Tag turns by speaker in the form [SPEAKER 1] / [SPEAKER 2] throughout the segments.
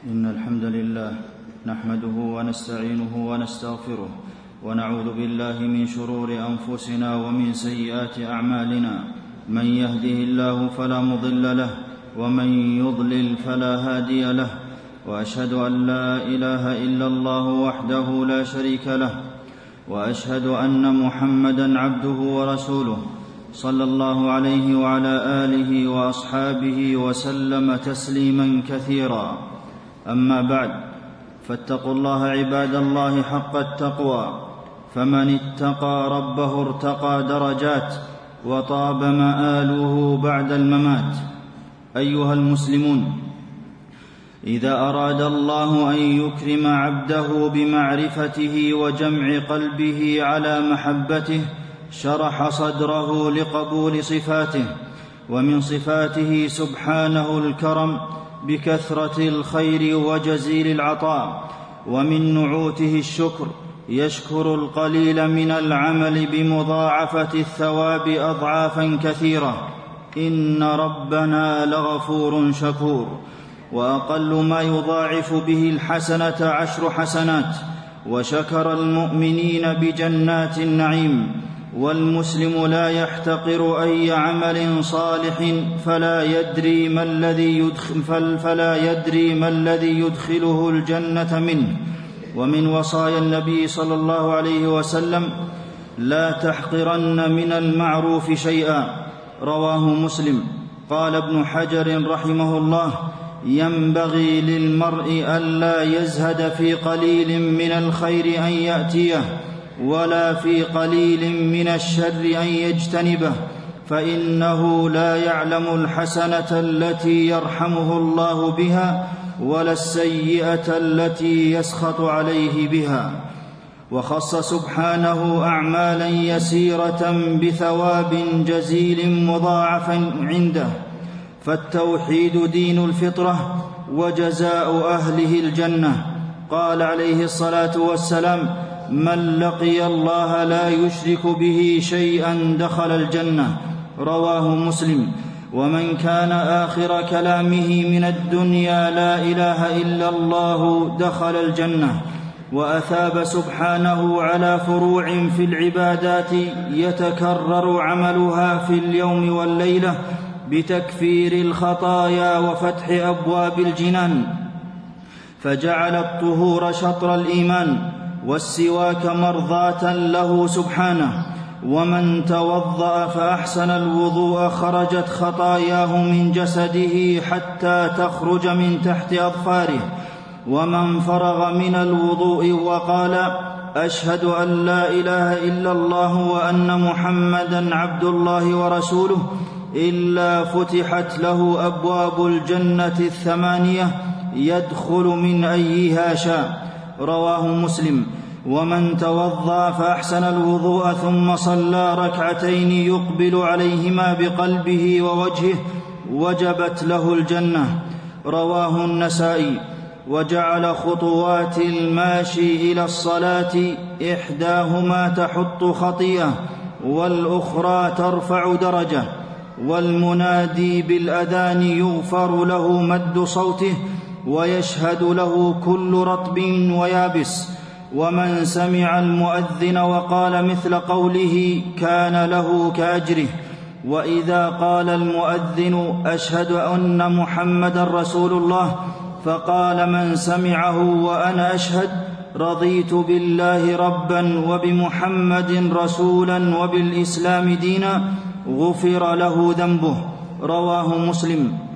[SPEAKER 1] إن الحمد لله نحمده ونستعينه ونستغفره ونعوذ بالله من شرور أنفسنا ومن سيئات أعمالنا. من يهده الله فلا مضل له ومن يضلل فلا هادي له. وأشهد أن لا إله إلا الله وحده لا شريك له. وأشهد أن محمدا عبده ورسوله صلى الله عليه وعلى آله وأصحابه وسلم تسليما كثيرا. أما بعد فاتقوا الله عباد الله حق التقوى فمن اتقى ربه ارتقى درجات وطاب مآله بعد الممات. أيها المسلمون إذا أراد الله أن يكرم عبده بمعرفته وجمع قلبه على محبته شرح صدره لقبول صفاته ومن صفاته سبحانه الكرم بكثرة الخير وجزيل العطاء ومن نعوته الشكر يشكر القليل من العمل بمضاعفة الثواب اضعافا كثيرة. إن ربنا لغفور شكور وأقل ما يضاعف به الحسنة عشر حسنات وشكر المؤمنين بجنات النعيم والمسلم لا يحتقر أي عمل صالح فلا يدري ما الذي يدخل فلا يدري ما الذي يدخله الجنة منه. ومن وصايا النبي صلى الله عليه وسلم لا تحقرن من المعروف شيئا. رواه مسلم. قال ابن حجر رحمه الله ينبغي للمرء ألا يزهد في قليل من الخير أن يأتيه. ولا في قليل من الشر أن يجتنبه فإنه لا يعلم الحسنة التي يرحمه الله بها ولا السيئة التي يسخط عليه بها. وخص سبحانه أعمالا يسيرة بثواب جزيل مضاعف عنده فالتوحيد دين الفطرة وجزاء أهله الجنة. قال عليه الصلاة والسلام من لقي الله لا يشرك به شيئا دخل الجنة. رواه مسلم. ومن كان آخر كلامه من الدنيا لا إله إلا الله دخل الجنة. وأثاب سبحانه على فروع في العبادات يتكرر عملها في اليوم والليلة بتكفير الخطايا وفتح أبواب الجنان. فجعل الطهور شطر الإيمان. والسواك مرضاة له سبحانه ومن توضأ فأحسن الوضوء خرجت خطاياه من جسده حتى تخرج من تحت أظفاره. ومن فرغ من الوضوء وقال أشهد أن لا إله إلا الله وأن محمدا عبد الله ورسوله إلا فتحت له أبواب الجنة الثمانية يدخل من أيها شاء. رواه مسلم. ومن توضأ فأحسن الوضوء ثم صلى ركعتين يقبل عليهما بقلبه ووجهه وجبت له الجنة. رواه النسائي. وجعل خطوات الماشي إلى الصلاة إحداهما تحط خطيئة والأخرى ترفع درجة. والمنادي بالأذان يغفر له مد صوته ويشهد له كل رطب ويابس. ومن سمع المؤذن وقال مثل قوله كان له كأجره. وإذا قال المؤذن أشهد أن محمدا رسول الله فقال من سمعه وأنا أشهد رضيت بالله ربا وبمحمد رسولا وبالإسلام دينا غفر له ذنبه. رواه مسلم.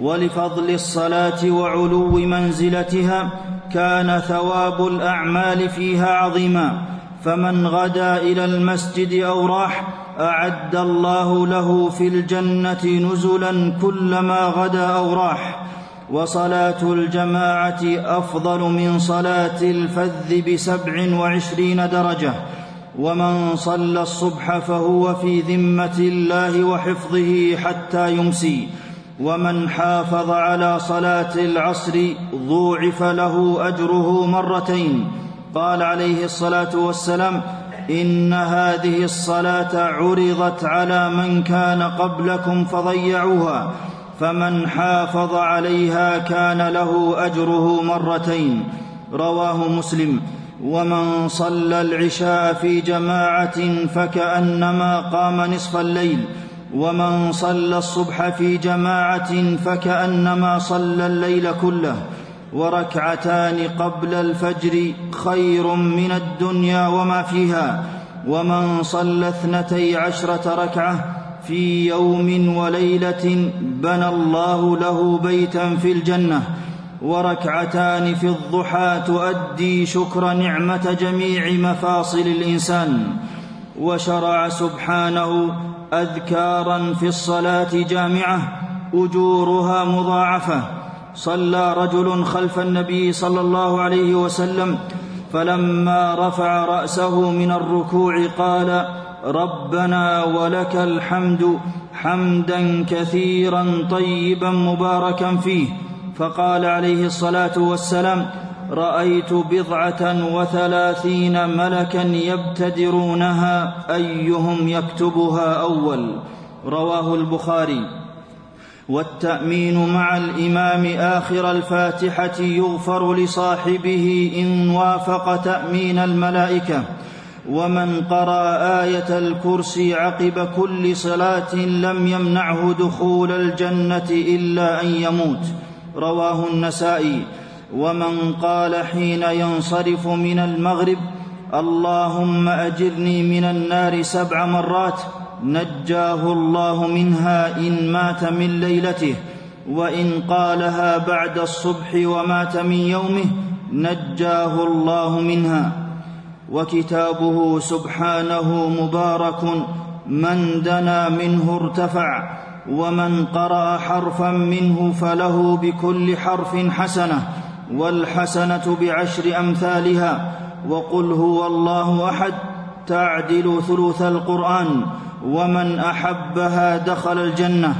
[SPEAKER 1] ولفضل الصلاة وعلو منزلتها كان ثواب الأعمال فيها عظيما. فمن غدا إلى المسجد أو راح أعد الله له في الجنة نزلا كلما غدا أو راح. وصلاة الجماعة أفضل من صلاة الفذ بسبع وعشرين درجة. ومن صلى الصبح فهو في ذمة الله وحفظه حتى يمسي. ومن حافظ على صلاة العصر ضوعف له أجره مرتين. قال عليه الصلاة والسلام إن هذه الصلاة عرضت على من كان قبلكم فضيعوها فمن حافظ عليها كان له أجره مرتين. رواه مسلم ومن صلى العشاء في جماعة فكأنما قام نصف الليل ومن صلى الصبح في جماعة فكأنما صلى الليل كله وركعتان قبل الفجر خير من الدنيا وما فيها ومن صلى اثنتي عشرة ركعة في يوم وليلة بنى الله له بيتا في الجنة وركعتان في الضحى تؤدي شكر نعمة جميع مفاصل الإنسان وشرع سبحانه أذكارا في الصلاة جامعة أجورها مضاعفة. صلى رجل خلف النبي صلى الله عليه وسلم فلما رفع رأسه من الركوع قال ربنا ولك الحمد حمدا كثيرا طيبا مباركا فيه. فقال عليه الصلاة والسلام رأيت بضعة وثلاثين ملكا يبتدرونها أيهم يكتبها أول؟ رواه البخاري. والتأمين مع الإمام آخر الفاتحة يغفر لصاحبه إن وافق تأمين الملائكة. ومن قرأ آية الكرسي عقب كل صلاة لم يمنعه دخول الجنة إلا أن يموت. رواه النسائي. ومن قال حين ينصرف من المغرب اللهم أجرني من النار سبع مرات نجاه الله منها إن مات من ليلته وإن قالها بعد الصبح ومات من يومه نجاه الله منها. وكتابه سبحانه مبارك من دنا منه ارتفع ومن قرأ حرفا منه فله بكل حرف حسنة. والحسنة بعشر أمثالها وقل هو الله أحد تعدل ثلث القرآن ومن أحبها دخل الجنة.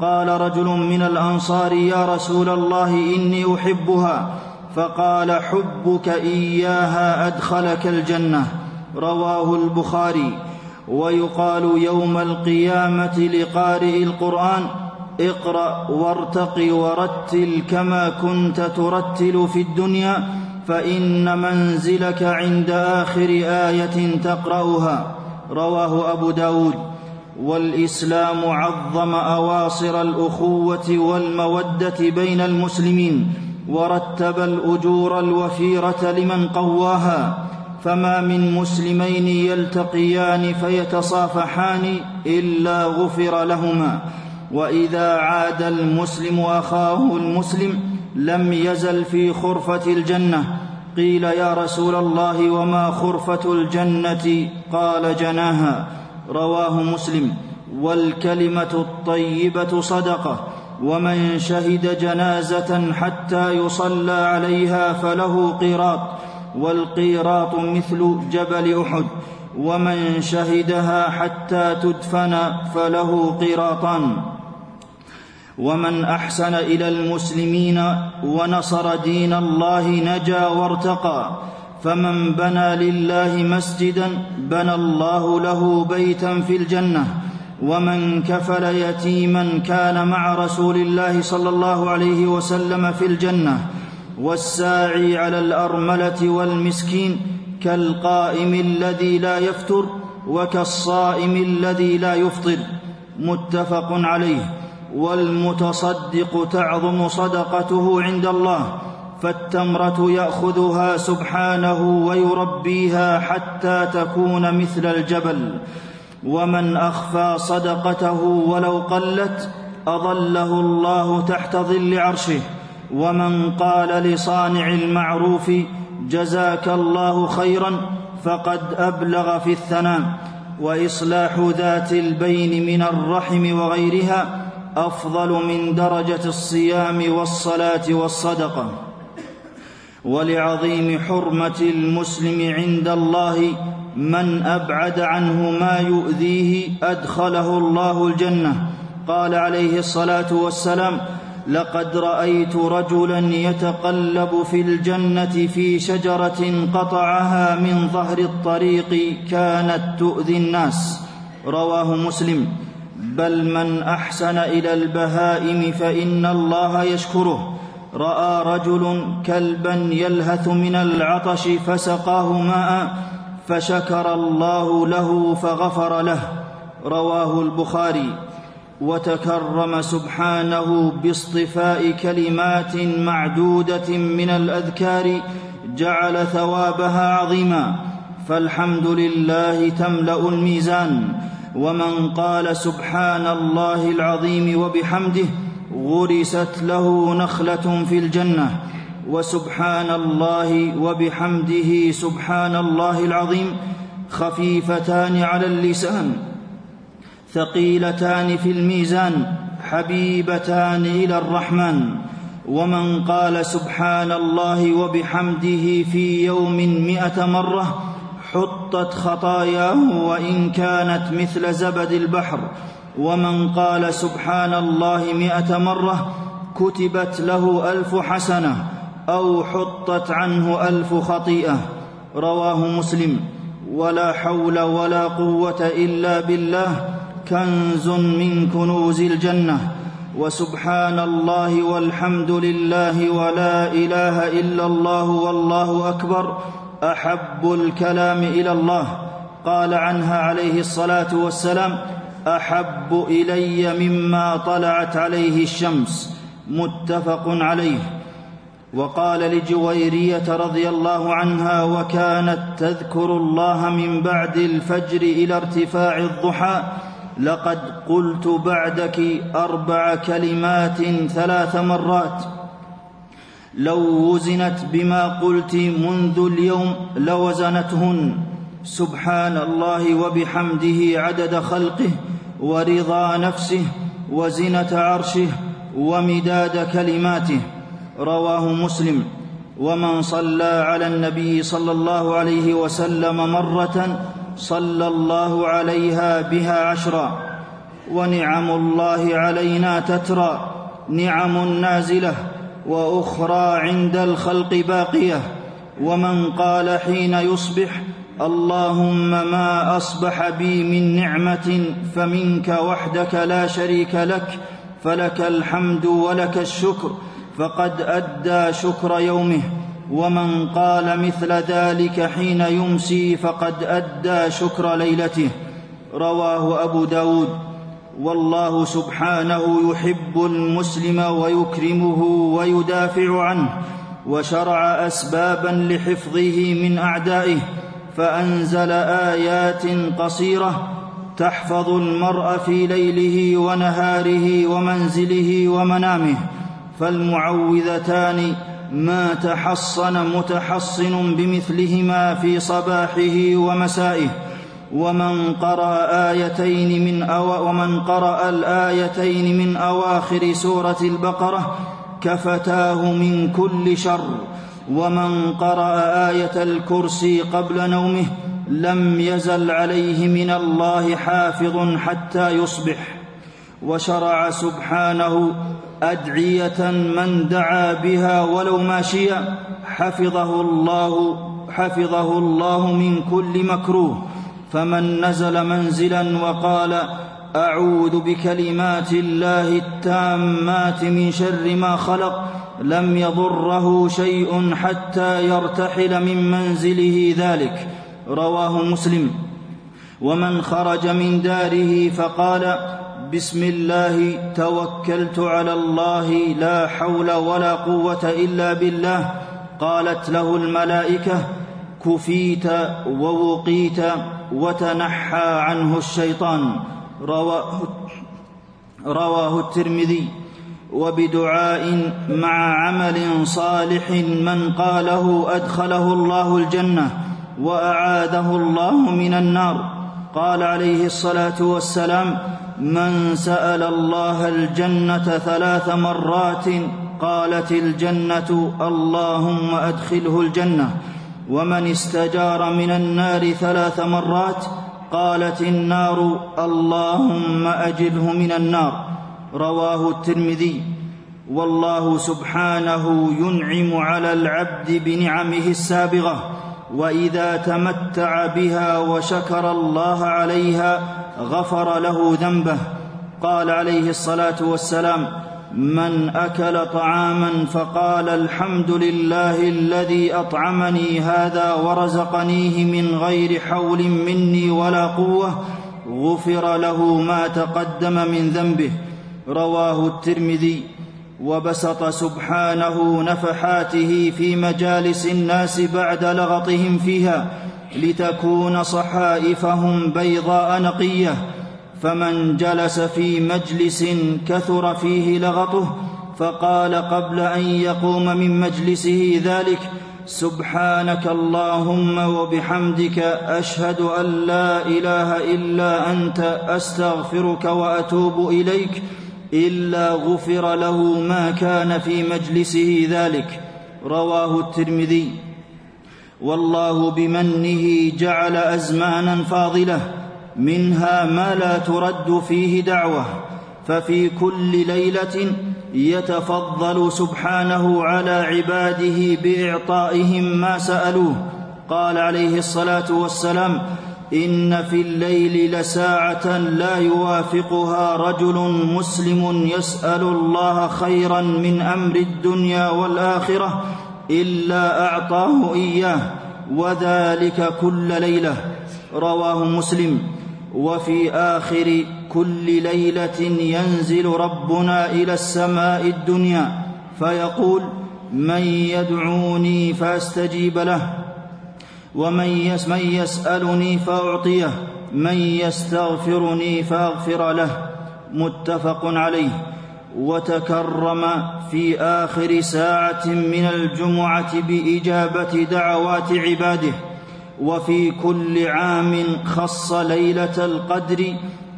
[SPEAKER 1] قال رجل من الأنصار يا رسول الله إني أحبها. فقال حبك إياها أدخلك الجنة. رواه البخاري. ويقال يوم القيامة لقارئ القرآن اقرأ وارتق ورتل كما كنت ترتل في الدنيا فإن منزلك عند آخر آية تقرأها. رواه أبو داود. والإسلام عظم أواصر الأخوة والمودة بين المسلمين ورتب الأجور الوفيرة لمن قواها. فما من مسلمين يلتقيان فيتصافحان إلا غفر لهما. وإذا عاد المسلم أخاه المسلم لم يزل في خرفة الجنة. قيل يا رسول الله وما خرفة الجنة؟ قال جناها. رواه مسلم. والكلمة الطيبة صدقة. ومن شهد جنازة حتى يصلى عليها فله قيراط. والقيراط مثل جبل أحد. ومن شهدها حتى تدفن فله قيراطان. ومن أحسن إلى المسلمين ونصر دين الله نجا وارتقى فمن بنى لله مسجدا بنى الله له بيتا في الجنة ومن كفل يتيما كان مع رسول الله صلى الله عليه وسلم في الجنة والساعي على الأرملة والمسكين كالقائم الذي لا يفتر وكالصائم الذي لا يفطر متفق عليه. والمتصدق تعظم صدقته عند الله فالتمرة يأخذها سبحانه ويربيها حتى تكون مثل الجبل. ومن أخفى صدقته ولو قلت أظله الله تحت ظل عرشه. ومن قال لصانع المعروف جزاك الله خيرا فقد أبلغ في الثناء. وإصلاح ذات البين من الرحم وغيرها أفضل من درجة الصيام والصلاة والصدقة. ولعظيم حرمة المسلم عند الله من أبعد عنه ما يؤذيه أدخله الله الجنة. قال عليه الصلاة والسلام لقد رأيت رجلا يتقلب في الجنة في شجرة قطعها من ظهر الطريق كانت تؤذي الناس رواه مسلم. بل من أحسن إلى البهائم فإن الله يشكره. رأى رجل كلبا يلهث من العطش فسقاه ماء فشكر الله له فغفر له. رواه البخاري. وتكرم سبحانه باصطفاء كلمات معدودة من الأذكار جعل ثوابها عظيما. فالحمد لله تملأ الميزان. ومن قال سبحان الله العظيم وبحمده غرست له نخلة في الجنة وسبحان الله وبحمده سبحان الله العظيم خفيفتان على اللسان ثقيلتان في الميزان حبيبتان إلى الرحمن ومن قال سبحان الله وبحمده في يوم مائه مرة حطت خطاياه وإن كانت مثل زبد البحر. ومن قال سبحان الله مائه مرة كتبت له ألف حسنة أو حطت عنه ألف خطيئة. رواه مسلم. ولا حول ولا قوة إلا بالله. كنز من كنوز الجنة. وسبحان الله والحمد لله ولا إله إلا الله والله أكبر. أحب الكلام إلى الله. قال عنها عليه الصلاة والسلام أحب إلي مما طلعت عليه الشمس. متفق عليه. وقال لجويرية رضي الله عنها وكانت تذكر الله من بعد الفجر إلى ارتفاع الضحى. لقد قلت بعدك أربع كلمات ثلاث مرات. لو وزنت بما قلت منذ اليوم لوزنتهن. سبحان الله وبحمده عدد خلقه ورضا نفسه وزنة عرشه ومداد كلماته. رواه مسلم. ومن صلى على النبي صلى الله عليه وسلم مرة صلى الله عليها بها عشرا. ونعم الله علينا تترى نعم نازلة. وأخرى عند الخلق باقية. ومن قال حين يصبح اللهم ما أصبح بي من نعمة فمنك وحدك لا شريك لك فلك الحمد ولك الشكر فقد أدى شكر يومه. ومن قال مثل ذلك حين يمسي فقد أدى شكر ليلته. رواه أبو داود. والله سبحانه يحب المسلم ويكرمه ويدافع عنه وشرع أسبابا لحفظه من أعدائه فأنزل آيات قصيرة تحفظ المرء في ليله ونهاره ومنزله ومنامه فالمعوذتان ما تحصن متحصن بمثلهما في صباحه ومسائه. ومن قرأ آيتين من أو ومن قرأ الآيتين من أواخر سورة البقرة كفتاه من كل شر. ومن قرأ آية الكرسي قبل نومه لم يزل عليه من الله حافظ حتى يصبح. وشرع سبحانه ادعيه من دعا بها ولو ماشيا حفظه الله حفظه الله من كل مكروه. فمن نزل منزلا وقال أعوذ بكلمات الله التامات من شر ما خلق لم يضره شيء حتى يرتحل من منزله ذلك رواه مسلم. ومن خرج من داره فقال بسم الله توكلت على الله لا حول ولا قوة إلا بالله قالت له الملائكة كفيت ووقيت وتنحى عنه الشيطان. رواه, رواه الترمذي. وبدعاء مع عمل صالح من قاله أدخله الله الجنة واعاذه الله من النار. قال عليه الصلاة والسلام من سأل الله الجنة ثلاث مرات قالت الجنة اللهم أدخله الجنة ومن استجار من النار ثلاث مرات قالت النار اللهم أجله من النار. رواه الترمذي. والله سبحانه ينعم على العبد بنعمه السابغة وإذا تمتع بها وشكر الله عليها غفر له ذنبه. قال عليه الصلاة والسلام من أكل طعاما فقال الحمد لله الذي أطعمني هذا ورزقنيه من غير حول مني ولا قوة غفر له ما تقدم من ذنبه. رواه الترمذي. وبسط سبحانه نفحاته في مجالس الناس بعد لغطهم فيها لتكون صحائفهم بيضاء نقية. فمن جلس في مجلس كثر فيه لغطه فقال قبل أن يقوم من مجلسه ذلك سبحانك اللهم وبحمدك أشهد أن لا إله إلا أنت أستغفرك وأتوب إليك إلا غفر له ما كان في مجلسه ذلك. رواه الترمذي. والله بمنه جعل أزمانا فاضلة منها ما لا ترد فيه دعوة ففي كل ليلة يتفضل سبحانه على عباده بإعطائهم ما سألوه. قال عليه الصلاة والسلام إن في الليل لساعة لا يوافقها رجل مسلم يسأل الله خيرا من أمر الدنيا والآخرة إلا أعطاه إياه وذلك كل ليلة. رواه مسلم. وفي آخر كل ليلة ينزل ربنا إلى السماء الدنيا فيقول من يدعوني فأستجيب له ومن يسألني فأعطيه من يستغفرني فأغفر له متفق عليه. وتكرم في آخر ساعة من الجمعة بإجابة دعوات عباده. وفي كل عام خص ليلة القدر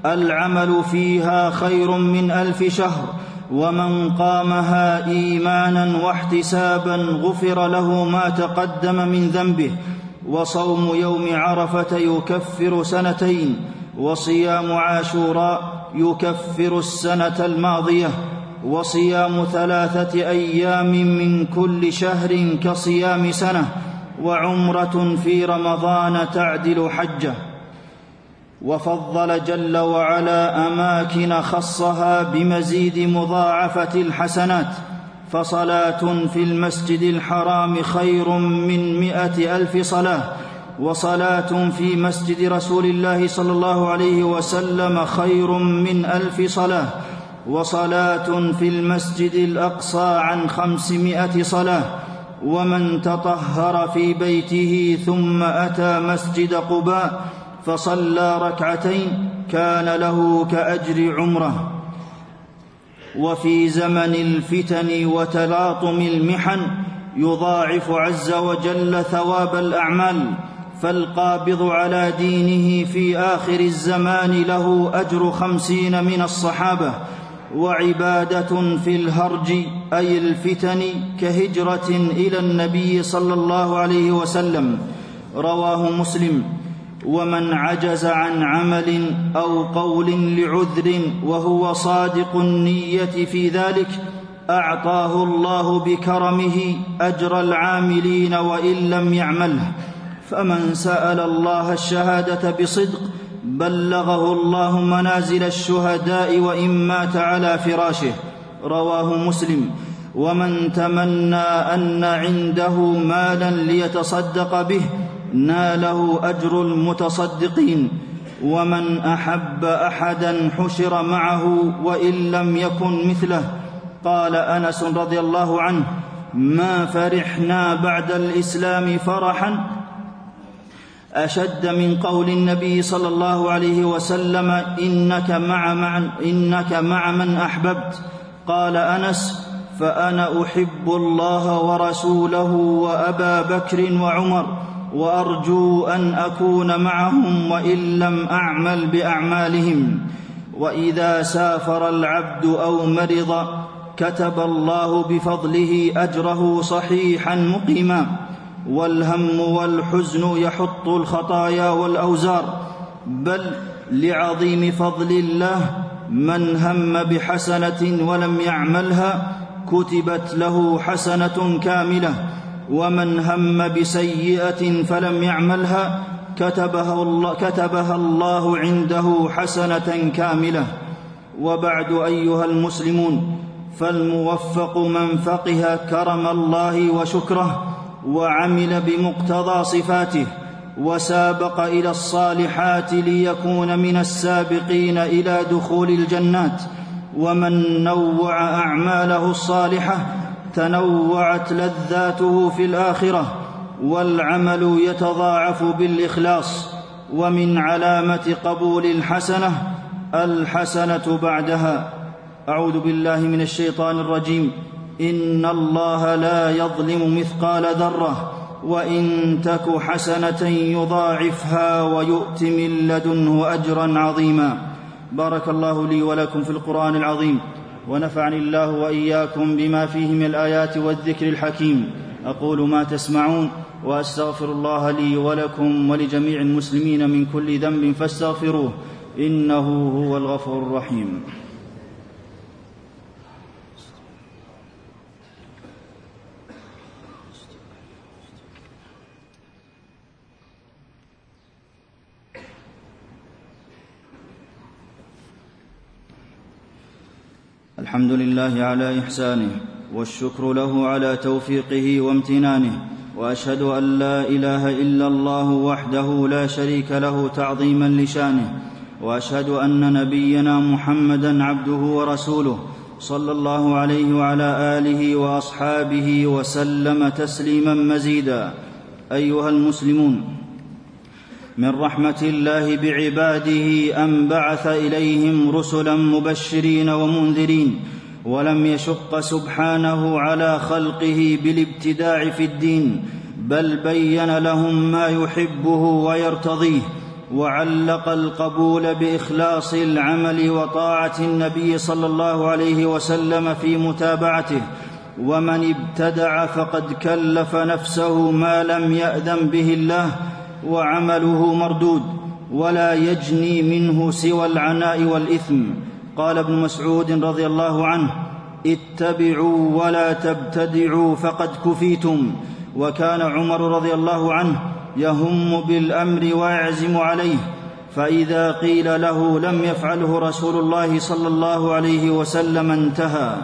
[SPEAKER 1] العمل فيها خير من ألف شهر ومن قامها إيمانا واحتسابا غفر له ما تقدم من ذنبه وصوم يوم عرفة يكفر سنتين وصيام عاشوراء يكفر السنة الماضية وصيام ثلاثة أيام من كل شهر كصيام سنة. وعمرة في رمضان تعدل حجه وفضل جل وعلا أماكن خصها بمزيد مضاعفة الحسنات فصلاة في المسجد الحرام خير من مائه ألف صلاة وصلاة في مسجد رسول الله صلى الله عليه وسلم خير من ألف صلاة وصلاة في المسجد الأقصى عن خمسمائة صلاة ومن تطهر في بيته ثم أتى مسجد قباء فصلى ركعتين كان له كأجر عمرة. وفي زمن الفتن وتلاطم المحن يضاعف عز وجل ثواب الأعمال فالقابض على دينه في آخر الزمان له أجر خمسين من الصحابة وعبادة في الهرج أي الفتن كهجرة إلى النبي صلى الله عليه وسلم. رواه مسلم. ومن عجز عن عمل أو قول لعذر وهو صادق النية في ذلك أعطاه الله بكرمه أجر العاملين وإن لم يعمله. فمن سأل الله الشهادة بصدق بلغه الله منازل الشهداء وإن مات على فراشه. رواه مسلم. ومن تمنى أن عنده مالا ليتصدق به ناله أجر المتصدقين. ومن أحب أحدا حشر معه وإن لم يكن مثله قال أنس رضي الله عنه ما فرحنا بعد الإسلام فرحا أشد من قول النبي صلى الله عليه وسلم إنك مع, مع إنك مع من أحببت. قال أنس فأنا أحب الله ورسوله وأبا بكر وعمر وأرجو أن أكون معهم وإن لم أعمل بأعمالهم. وإذا سافر العبد أو مرض كتب الله بفضله أجره صحيحا مقيما. والهم والحزن يحط الخطايا والأوزار بل لعظيم فضل الله من هم بحسنة ولم يعملها كتبت له حسنة كاملة ومن هم بسيئة فلم يعملها كتبها الله, كتبها الله عنده حسنة كاملة. وبعد أيها المسلمون فالموفق من فقه كرم الله وشكره وعمل بمقتضى صفاته وسابق إلى الصالحات ليكون من السابقين إلى دخول الجنات. ومن نوع أعماله الصالحة تنوعت لذاته في الآخرة والعمل يتضاعف بالإخلاص. ومن علامة قبول الحسنة الحسنة بعدها. أعوذ بالله من الشيطان الرجيم. إن الله لا يظلم مثقال ذرة وإن تك حسنة يضاعفها ويؤت من لدنه أجرا عظيما. بارك الله لي ولكم في القرآن العظيم. ونفعني الله وإياكم بما فيه من الآيات والذكر الحكيم. أقول ما تسمعون وأستغفر الله لي ولكم ولجميع المسلمين من كل ذنب فاستغفروه إنه هو الغفور الرحيم. الحمد لله على إحسانه والشكر له على توفيقه وامتنانه وأشهد أن لا إله إلا الله وحده لا شريك له تعظيما لشانه وأشهد أن نبينا محمدا عبده ورسوله صلى الله عليه وعلى آله وأصحابه وسلم تسليما مزيدا. أيها المسلمون من رحمة الله بعباده أن بعث إليهم رسلا مبشرين ومنذرين ولم يشق سبحانه على خلقه بالابتداع في الدين بل بين لهم ما يحبه ويرتضيه وعلق القبول بإخلاص العمل وطاعة النبي صلى الله عليه وسلم في متابعته ومن ابتدع فقد كلف نفسه ما لم يأذن به الله وعمله مردود ولا يجني منه سوى العناء والإثم. قال ابن مسعود رضي الله عنه اتبعوا ولا تبتدعوا فقد كفيتم. وكان عمر رضي الله عنه يهم بالأمر ويعزم عليه. فإذا قيل له لم يفعله رسول الله صلى الله عليه وسلم انتهى.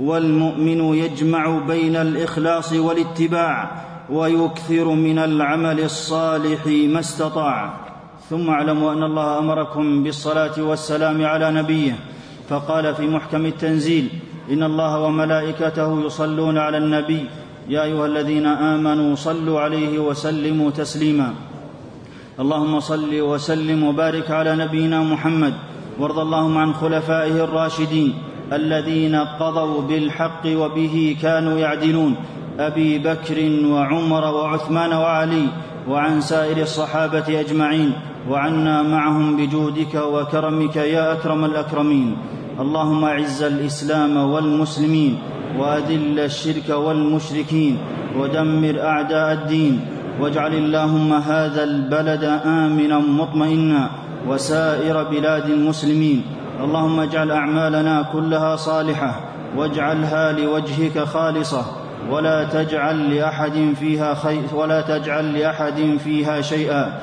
[SPEAKER 1] والمؤمن يجمع بين الإخلاص والاتباع. ويكثر من العمل الصالح ما استطاع. ثم اعلموا أن الله أمركم بالصلاة والسلام على نبيه. فقال في محكم التنزيل إن الله وملائكته يصلون على النبي. يا أيها الذين آمنوا صلوا عليه وسلموا تسليما. اللهم صل وسلم وبارك على نبينا محمد. وارض اللهم عن خلفائه الراشدين الذين قضوا بالحق وبه كانوا يعدلون. أبي بكر وعمر وعثمان وعلي وعن سائر الصحابة أجمعين وعنا معهم بجودك وكرمك يا أكرم الأكرمين. اللهم أعز الإسلام والمسلمين وأذل الشرك والمشركين ودمر أعداء الدين واجعل اللهم هذا البلد آمنا مطمئنا وسائر بلاد المسلمين. اللهم اجعل أعمالنا كلها صالحة واجعلها لوجهك خالصة ولا تجعل لأحد فيها خير ولا تجعل لأحد فيها شيئا.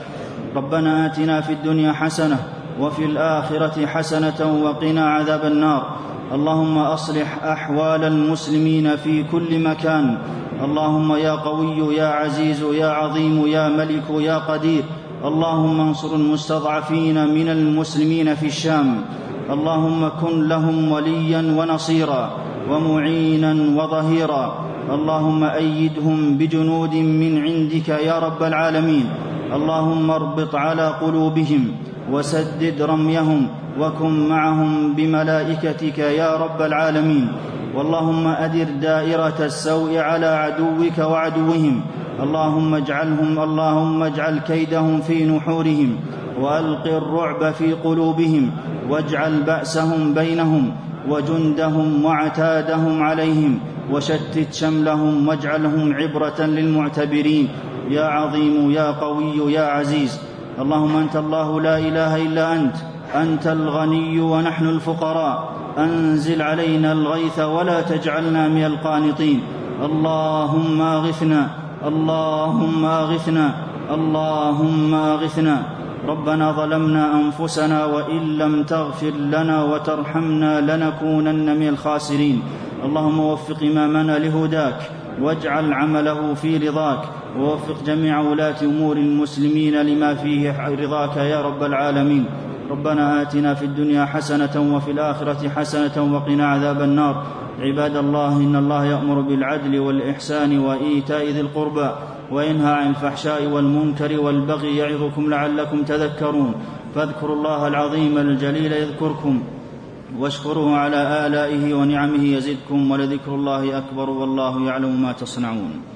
[SPEAKER 1] ربنا آتنا في الدنيا حسنة وفي الآخرة حسنة وقنا عذاب النار. اللهم أصلح أحوال المسلمين في كل مكان. اللهم يا قوي يا عزيز يا عظيم يا ملك يا قدير. اللهم انصر المستضعفين من المسلمين في الشام. اللهم كن لهم وليا ونصيرا ومعينا وظهيرا. اللهم أيدهم بجنود من عندك يا رب العالمين. اللهم اربط على قلوبهم وسدد رميهم وكن معهم بملائكتك يا رب العالمين. واللهم أدر دائرة السوء على عدوك وعدوهم. اللهم اجعلهم اللهم اجعل كيدهم في نحورهم. وألق الرعب في قلوبهم. واجعل بأسهم بينهم وجندهم وعتادهم عليهم. وشتت شملهم واجعلهم عبرة للمعتبرين. يا عظيم يا قوي يا عزيز. اللهم أنت الله لا إله إلا أنت. أنت الغني ونحن الفقراء. أنزل علينا الغيث ولا تجعلنا من القانطين. اللهم أغثنا اللهم أغثنا اللهم أغثنا. ربنا ظلمنا أنفسنا وإن لم تغفر لنا وترحمنا لنكونن من الخاسرين. اللهم وفق إمامنا لهداك واجعل عمله في رضاك ووفق جميع ولاة أمور المسلمين لما فيه رضاك يا رب العالمين. ربنا آتنا في الدنيا حسنة وفي الآخرة حسنة وقنا عذاب النار. عباد الله إن الله يأمر بالعدل والإحسان وإيتاء ذي القربى وينهى عن الفحشاء والمنكر والبغي يعظكم لعلكم تذكرون. فاذكروا الله العظيم الجليل يذكركم. واشكروه على آلائه ونعمه يزدكم ولذكر الله أكبر والله يعلم ما تصنعون